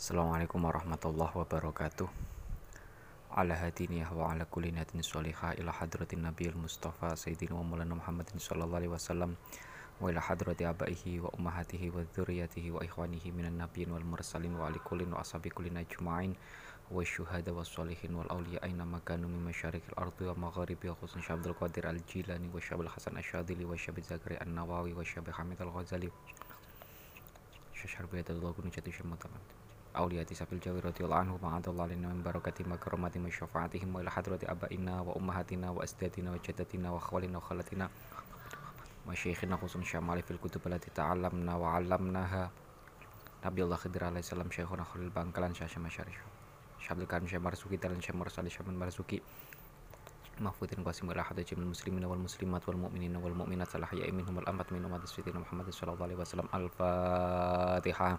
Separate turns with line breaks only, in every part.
Assalamualaikum warahmatullahi wabarakatuh. Ala hadiniyah wa ala kulli natin sholihah ila hadratin nabiyil mustafa sayyidina wa maulana muhammadin sallallahu alaihi wasallam wa ila hadrati abaihi wa ummahatihi wa dzurriyyatihi wa ikhwanihi minan nabiyyin wal mursalin wa ali kullin wa ashabi kullin ajma'in wa syuhada wa sholihin wal awliya aina makanu min masyarikil ardi wa magharibi wa khusus Abdul Qadir al Jilani wa Syabil Hasan Asyadili wa Syabil Zakari an Nawawi wa Syabil Hamid al Ghazali Syashar Biyadallah Gunung Jati Syamataman Auliyati أولياء سبيل الجوي رضي الله عنه وعند الله لنا من بركتهم وكرماتهم وشفاعتهم وإلى حضرة أبائنا وأمهاتنا وأستاذنا وجدتنا وأخوالنا وخالتنا وشيخنا خصوصا شمال في الكتب التي تعلمنا وعلمناها. نبي الله خضر عليه السلام شيخنا خليل بانكلان شاشة مشاريش شابل كان شيخ مرسوكي تلان شيخ مرسالي شيخ مرسوكي. مغفوذ قاسم إلى حضرة جميع المسلمين والمسلمات والمؤمنين والمؤمنات الأحياء منهم والأموات منهم سيدنا محمد صلى الله عليه وسلم. الفاتحة.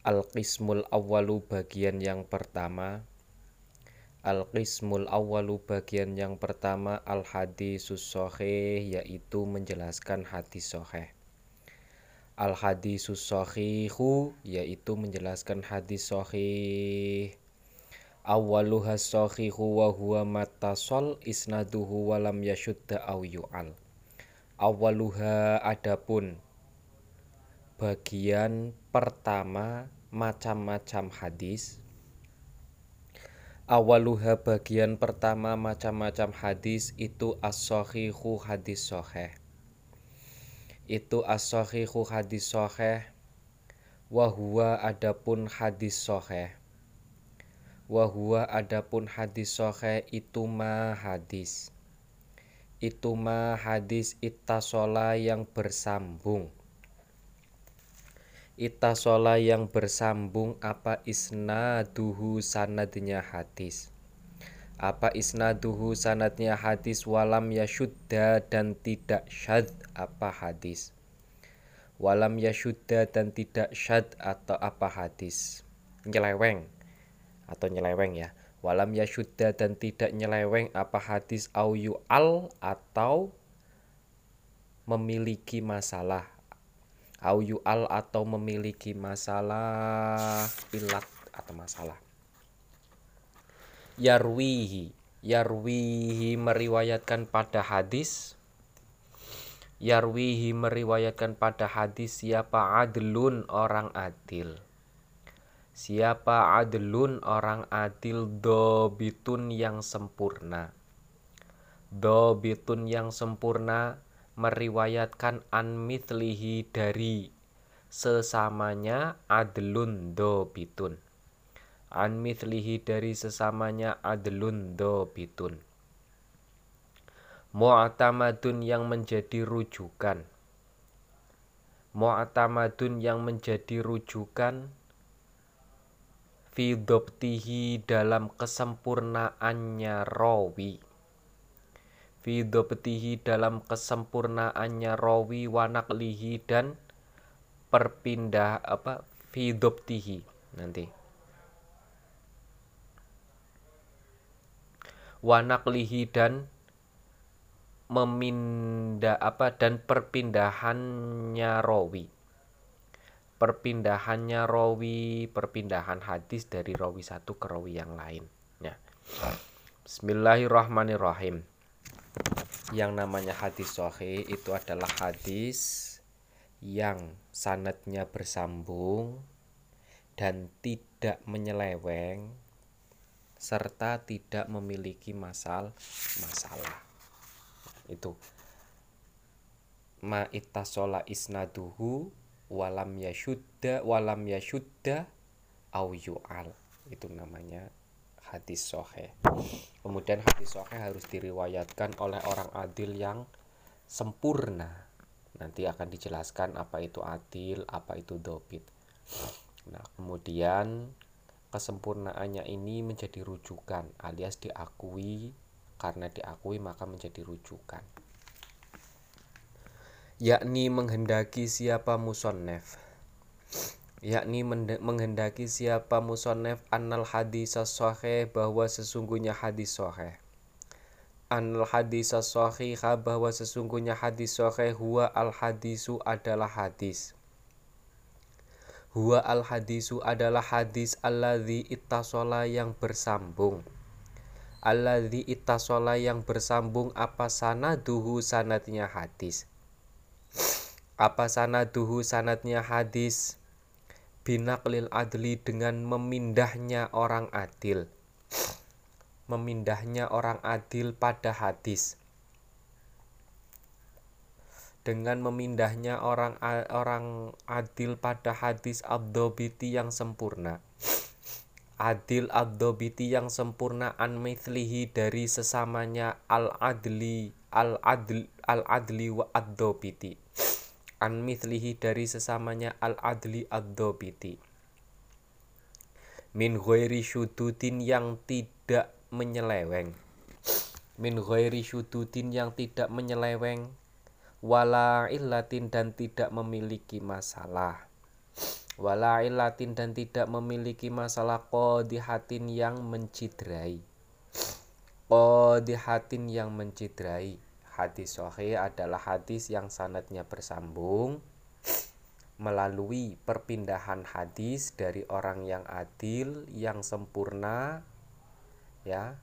Al-Qismul Awalu bagian yang pertama. Al-Qismul Awalu bagian yang pertama Al-Hadisus Sohih yaitu menjelaskan hadis sohih. Al-Hadisus Sohihu yaitu menjelaskan hadis sohih. Awaluhas sohihu wa huwa matasol isnaduhu walam yashudda au yu'al. Awaluha adapun bagian pertama macam-macam hadis. Awaluha bagian pertama macam-macam hadis itu as-sahihu hadis sahih. Itu as-sahihu hadis sahih wa huwa adapun hadis sahih. Wa huwa adapun hadis sahih itu ma hadis. Itu ma hadis ittasola yang bersambung itasola yang bersambung apa isnaduhu sanadnya hadis. Apa isnaduhu sanadnya hadis walam yashudda dan tidak syad apa hadis? Walam yashudda dan tidak syad atau apa hadis? Nyeleweng. Atau nyeleweng ya. Walam yashudda dan tidak nyeleweng apa hadis au al atau memiliki masalah au al atau memiliki masalah ilat atau masalah? Yarwihi. Yarwihi meriwayatkan pada hadis. Yarwihi meriwayatkan pada hadis siapa adlun orang adil? Siapa adlun orang adil dobitun yang sempurna. Dobitun yang sempurna meriwayatkan an mithlihi dari sesamanya adlun dobitun an mithlihi dari sesamanya adlun dobitun mu'tamadun yang menjadi rujukan. Mu'tamadun yang menjadi rujukan fidoptihi dalam kesempurnaannya rawi Fidoptihi dalam kesempurnaannya rawi wanaklihi dan perpindah apa fidoptihi nanti. Wanaklihi dan memindah apa dan perpindahannya rawi. Perpindahannya rawi perpindahan hadis dari rawi satu ke rawi yang lain ya Bismillahirrahmanirrahim yang namanya hadis sahih itu adalah hadis yang sanatnya bersambung dan tidak menyeleweng serta tidak memiliki masal masalah itu. Ma ittasola isnaduhu walam yashudda walam yashudda au yu'al. Itu namanya hadis sohe. Kemudian hadis sohe harus diriwayatkan oleh orang adil yang sempurna. Nanti akan dijelaskan apa itu adil, apa itu dobit. Nah, kemudian kesempurnaannya ini menjadi rujukan alias diakui karena diakui maka menjadi rujukan yakni menghendaki siapa musonnef yakni menghendaki siapa musonnef annal hadis sahih bahwa sesungguhnya hadis sahih. Annal hadis sahih bahwa sesungguhnya hadis sahih huwa al hadisu adalah hadis. Huwa al hadisu adalah hadis alladzi ittasola yang bersambung. Alladzi ittasola yang bersambung apa sanaduhu sanatnya hadis? Apa sanaduhu sanatnya hadis binaklil adli dengan memindahnya orang adil. Memindahnya orang adil pada hadis. Dengan memindahnya orang orang adil pada hadis abdobiti yang sempurna. Adil abdobiti yang sempurna an mithlihi dari sesamanya al adli al adl al adli wa abdobiti an mithlihi dari sesamanya al adli abdobiti min ghairi syududin yang tidak menyeleweng. Min ghairi syududin yang tidak menyeleweng. Wala illatin dan tidak memiliki masalah. Wala illatin dan tidak memiliki masalah qadihatin yang mencidrai qadihatin yang mencidrai hadis sahih adalah hadis yang sanatnya bersambung melalui perpindahan hadis dari orang yang adil yang sempurna ya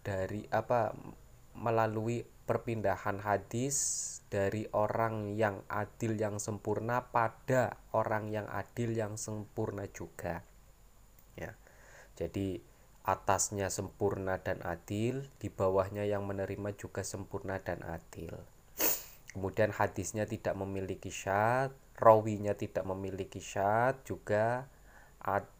dari apa melalui perpindahan hadis dari orang yang adil yang sempurna pada orang yang adil yang sempurna juga ya. Jadi atasnya sempurna dan adil di bawahnya yang menerima juga sempurna dan adil. Kemudian hadisnya tidak memiliki syad rawinya tidak memiliki syad juga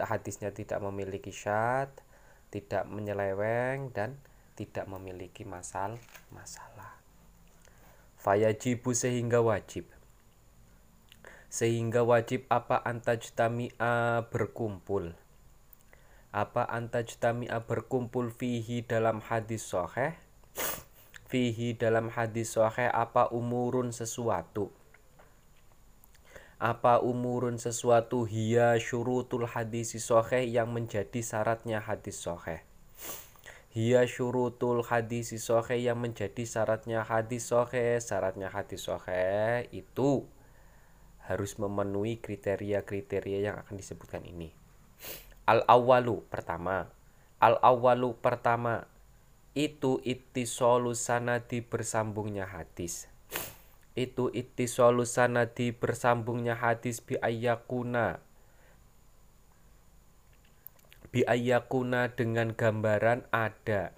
hadisnya tidak memiliki syad tidak menyeleweng dan tidak memiliki masal masalah. Fayajibu sehingga wajib. Sehingga wajib apa antajtami'a berkumpul apa antajtami'a berkumpul fihi dalam hadis soheh fihi dalam hadis soheh apa umurun sesuatu? Apa umurun sesuatu hiya syurutul hadis soheh yang menjadi syaratnya hadis soheh Hiya syurutul hadis sohe yang menjadi syaratnya hadis sohe Syaratnya hadis sohe itu harus memenuhi kriteria-kriteria yang akan disebutkan ini Al awalu pertama. Al awalu pertama. Itu ittisolu sanadi bersambungnya hadis. Itu ittisolu sanadi bersambungnya hadis bi ayyakuna. Biayakuna dengan gambaran ada.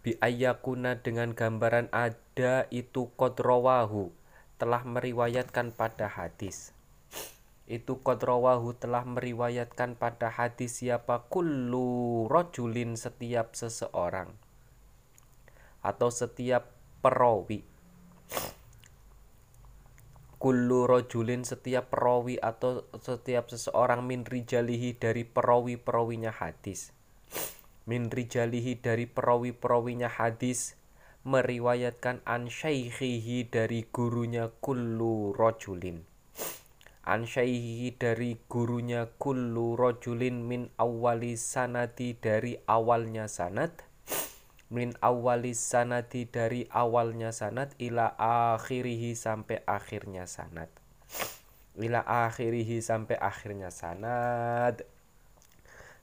Biayakuna dengan gambaran ada itu kodrowahu telah meriwayatkan pada hadis itu kodrowahu telah meriwayatkan pada hadis siapa kullu rojulin setiap seseorang atau setiap perawi. Kullu rojulin setiap perawi atau setiap seseorang min rijalihi dari perawi-perawinya hadis. Min rijalihi dari perawi-perawinya hadis meriwayatkan an syaikhihi dari gurunya kullu rojulin an syaikhihi dari gurunya kullu rojulin min awali sanati dari awalnya sanad min awalis sanati dari awalnya sanat ila akhirihi sampai akhirnya sanat ila akhirihi sampai akhirnya sanat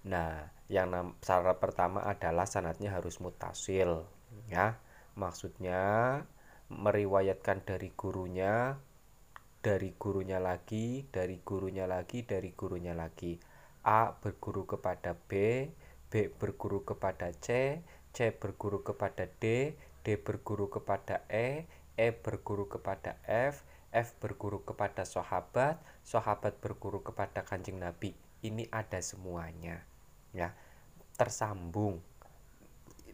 nah yang syarat pertama adalah sanatnya harus mutasil ya. Maksudnya meriwayatkan dari gurunya dari gurunya lagi dari gurunya lagi dari gurunya lagi A berguru kepada B B berguru kepada C C berguru kepada D, D berguru kepada E, E berguru kepada F, F berguru kepada sahabat, sahabat berguru kepada kanjeng Nabi. Ini ada semuanya, ya tersambung.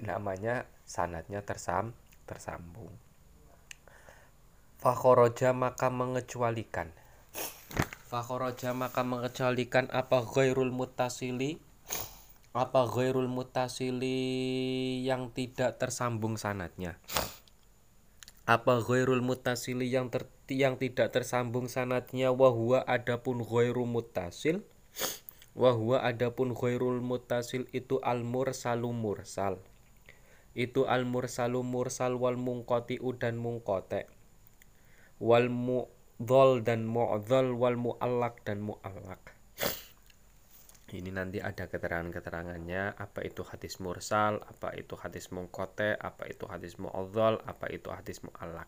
Namanya sanatnya tersam tersambung. Fakhoroja maka mengecualikan. Fakhoroja maka mengecualikan apa ghairul mutasili apa ghairul mutasili yang tidak tersambung sanatnya? Apa ghairul mutasili yang ter, yang tidak tersambung sanatnya? Wahwa adapun ghairu mutasil wahwa adapun ghairul mutasil itu al mursalu mursal. Itu al mursalu mursal wal mungqati dan mungqate wal mu'dhal dan mu'dhal wal mu'allak dan mu'allak ini nanti ada keterangan-keterangannya apa itu hadis mursal, apa itu hadis mungkote, apa itu hadis mu'adzal, apa itu hadis mu'allak.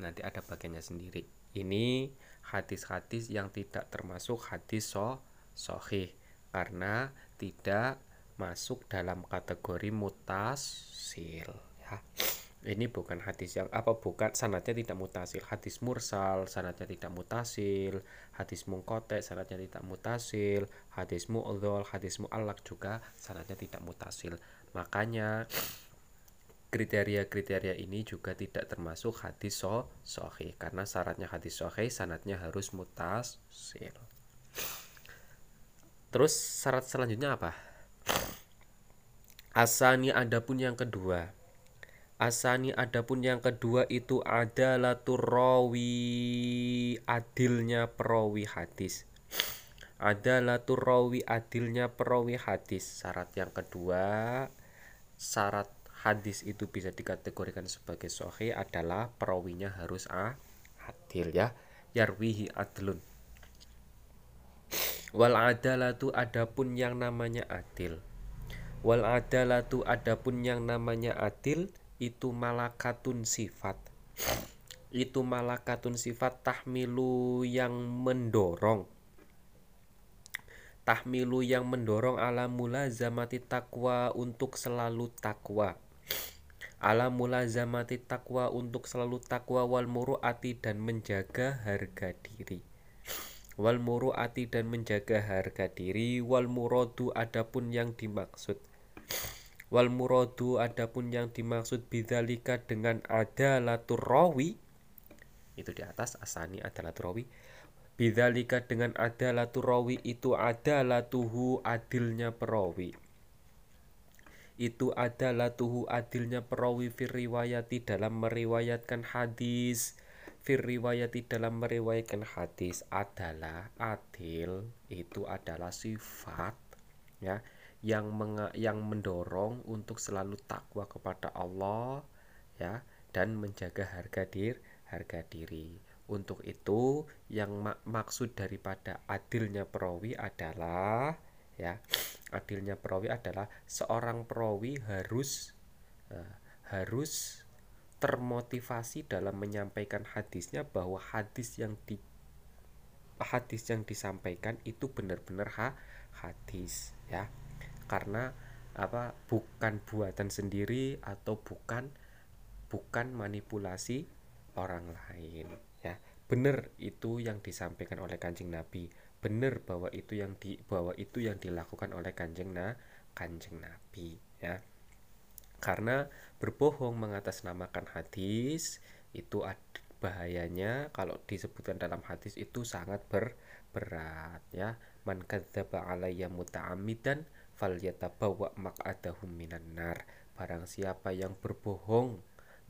Nanti ada bagiannya sendiri. Ini hadis-hadis yang tidak termasuk hadis so sohih karena tidak masuk dalam kategori mutasil ya ini bukan hadis yang apa bukan sanatnya tidak mutasil. Hadis mursal sanatnya tidak mutasil. Hadis mungkote sanatnya tidak mutasil. Hadis mu'udhol hadis mu'allak juga sanatnya tidak mutasil. Makanya kriteria-kriteria ini juga tidak termasuk hadis so sohi karena syaratnya hadis sohi sanatnya harus mutasil. Terus syarat selanjutnya apa? Asani adapun yang kedua Asani adapun yang kedua itu adalah turawi adilnya perawi hadis. Adalah turawi adilnya perawi hadis. Syarat yang kedua, syarat hadis itu bisa dikategorikan sebagai sahih adalah perawinya harus ah, adil ya. Yarwihi adlun. Wal adalatu adapun yang namanya adil. Wal adalatu adapun yang namanya adil itu malakatun sifat. Itu malakatun sifat tahmilu yang mendorong. Tahmilu yang mendorong ala mula zamati takwa untuk selalu takwa ala mula zamati takwa untuk selalu takwa wal muruati dan menjaga harga diri. Wal muruati dan menjaga harga diri. Wal muradu adapun yang dimaksud wal muradu adapun yang dimaksud bidzalika dengan adalatur rawi itu di atas asani adalatur rawi bidzalika dengan adalatur rawi itu adalatuhu adilnya perawi. Itu adalatuhu adilnya perawi fir riwayati dalam meriwayatkan hadis fir riwayati dalam meriwayatkan hadis adalah adil itu adalah sifat ya yang menga, yang mendorong untuk selalu takwa kepada Allah ya dan menjaga harga diri harga diri. Untuk itu yang mak maksud daripada adilnya perawi adalah ya adilnya perawi adalah seorang perawi harus uh, harus termotivasi dalam menyampaikan hadisnya bahwa hadis yang di hadis yang disampaikan itu benar-benar ha, hadis ya karena apa bukan buatan sendiri atau bukan bukan manipulasi orang lain ya. Benar itu yang disampaikan oleh kanjeng nabi. Benar bahwa itu yang di bahwa itu yang dilakukan oleh kanjeng na kanjeng nabi ya. Karena berbohong mengatasnamakan hadis itu bahayanya kalau disebutkan dalam hadis itu sangat ber, berat ya. Man kadzdzaba alayya muta'ammidan falyatabawa maq'adahum minan nar. Barang siapa yang berbohong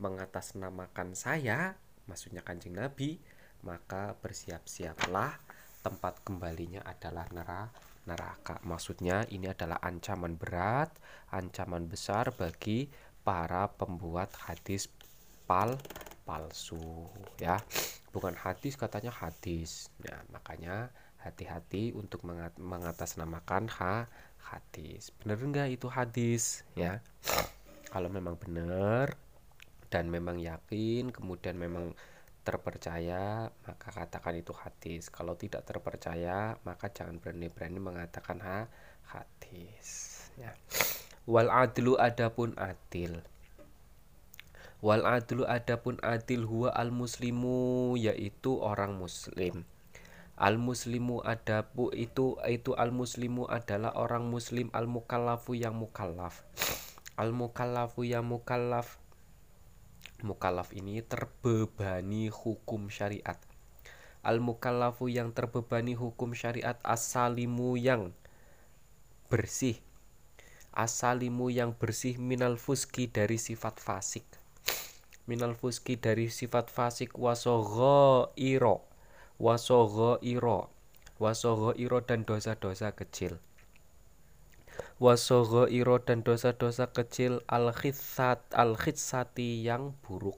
mengatasnamakan saya maksudnya kanjeng nabi maka bersiap-siaplah tempat kembalinya adalah neraka neraka. Maksudnya ini adalah ancaman berat ancaman besar bagi para pembuat hadis pal palsu ya. Bukan hadis katanya hadis. Ya makanya hati-hati untuk mengatasnamakan ha hadis. Benar enggak itu hadis? Ya. Kalau memang benar dan memang yakin kemudian memang terpercaya maka katakan itu hadis. Kalau tidak terpercaya maka jangan berani-berani mengatakan ha hadis. Ya. Wal adlu adapun adil. Wal adlu adapun adil huwa al muslimu yaitu orang muslim Al muslimu adapu itu itu al muslimu adalah orang muslim al mukallafu yang mukallaf. Al mukallafu yang mukallaf. Mukallaf ini terbebani hukum syariat. al mukallafu yang terbebani hukum syariat asalimu yang bersih asalimu yang bersih minal fuski dari sifat fasik minal fuski dari sifat fasik wasogo iro wasogo iro wasogo iro dan dosa-dosa kecil. Wasogo iro dan dosa-dosa kecil al khitsat al khitsati yang buruk.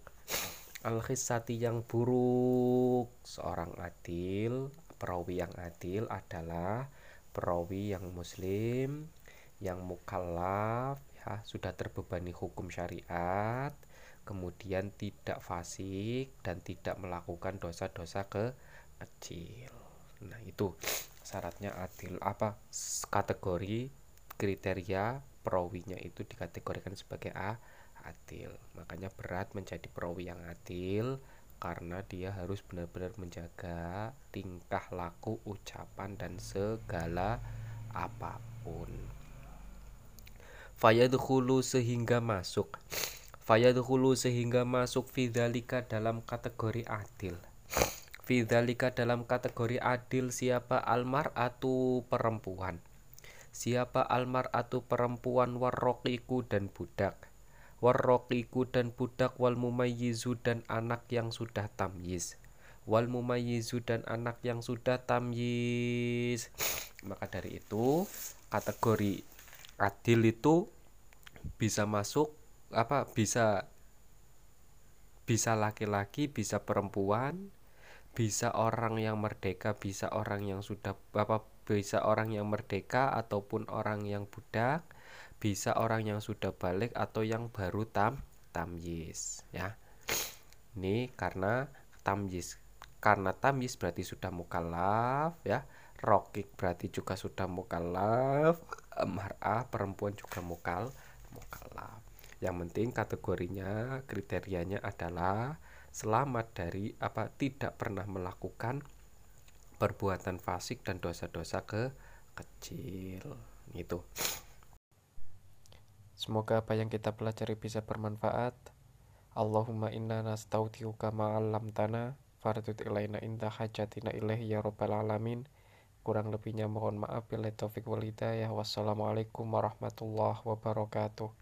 Al khitsati yang buruk. Seorang adil perawi yang adil adalah perawi yang muslim yang mukallaf ya sudah terbebani hukum syariat kemudian tidak fasik dan tidak melakukan dosa-dosa ke kecil nah itu syaratnya adil. Apa? Kategori kriteria perawinya itu dikategorikan sebagai A adil. Makanya berat menjadi perawi yang adil karena dia harus benar-benar menjaga tingkah laku ucapan dan segala apa pun. Fayadkhulu sehingga masuk. Fayadkhulu sehingga masuk fidzalika dalam kategori adil fidzalika dalam kategori adil siapa almar'atu perempuan? Siapa almar'atu perempuan warroqiku dan budak? Warroqiku dan budak wal mumayyizu dan anak yang sudah tamyiz. Wal mumayyizu dan anak yang sudah tamyiz. Maka dari itu kategori adil itu bisa masuk apa bisa bisa laki-laki bisa perempuan bisa orang yang merdeka bisa orang yang sudah apa bisa orang yang merdeka ataupun orang yang budak bisa orang yang sudah balik atau yang baru tam tamyiz ya. Ini karena tamyiz karena tamyiz berarti sudah mukallaf ya. Rokik berarti juga sudah mukallaf. Mar'ah perempuan juga mukal mukallaf. Yang penting kategorinya kriterianya adalah selamat dari apa tidak pernah melakukan perbuatan fasik dan dosa-dosa ke kecil. Itu semoga apa yang kita pelajari bisa bermanfaat. Allahumma inna nastautiuka ma'alam tanah fardut ilaina indah hajatina ilahi ya rabbal alamin. Kurang lebihnya mohon maaf. Bila taufik wal hidayah. Wassalamualaikum warahmatullahi wabarakatuh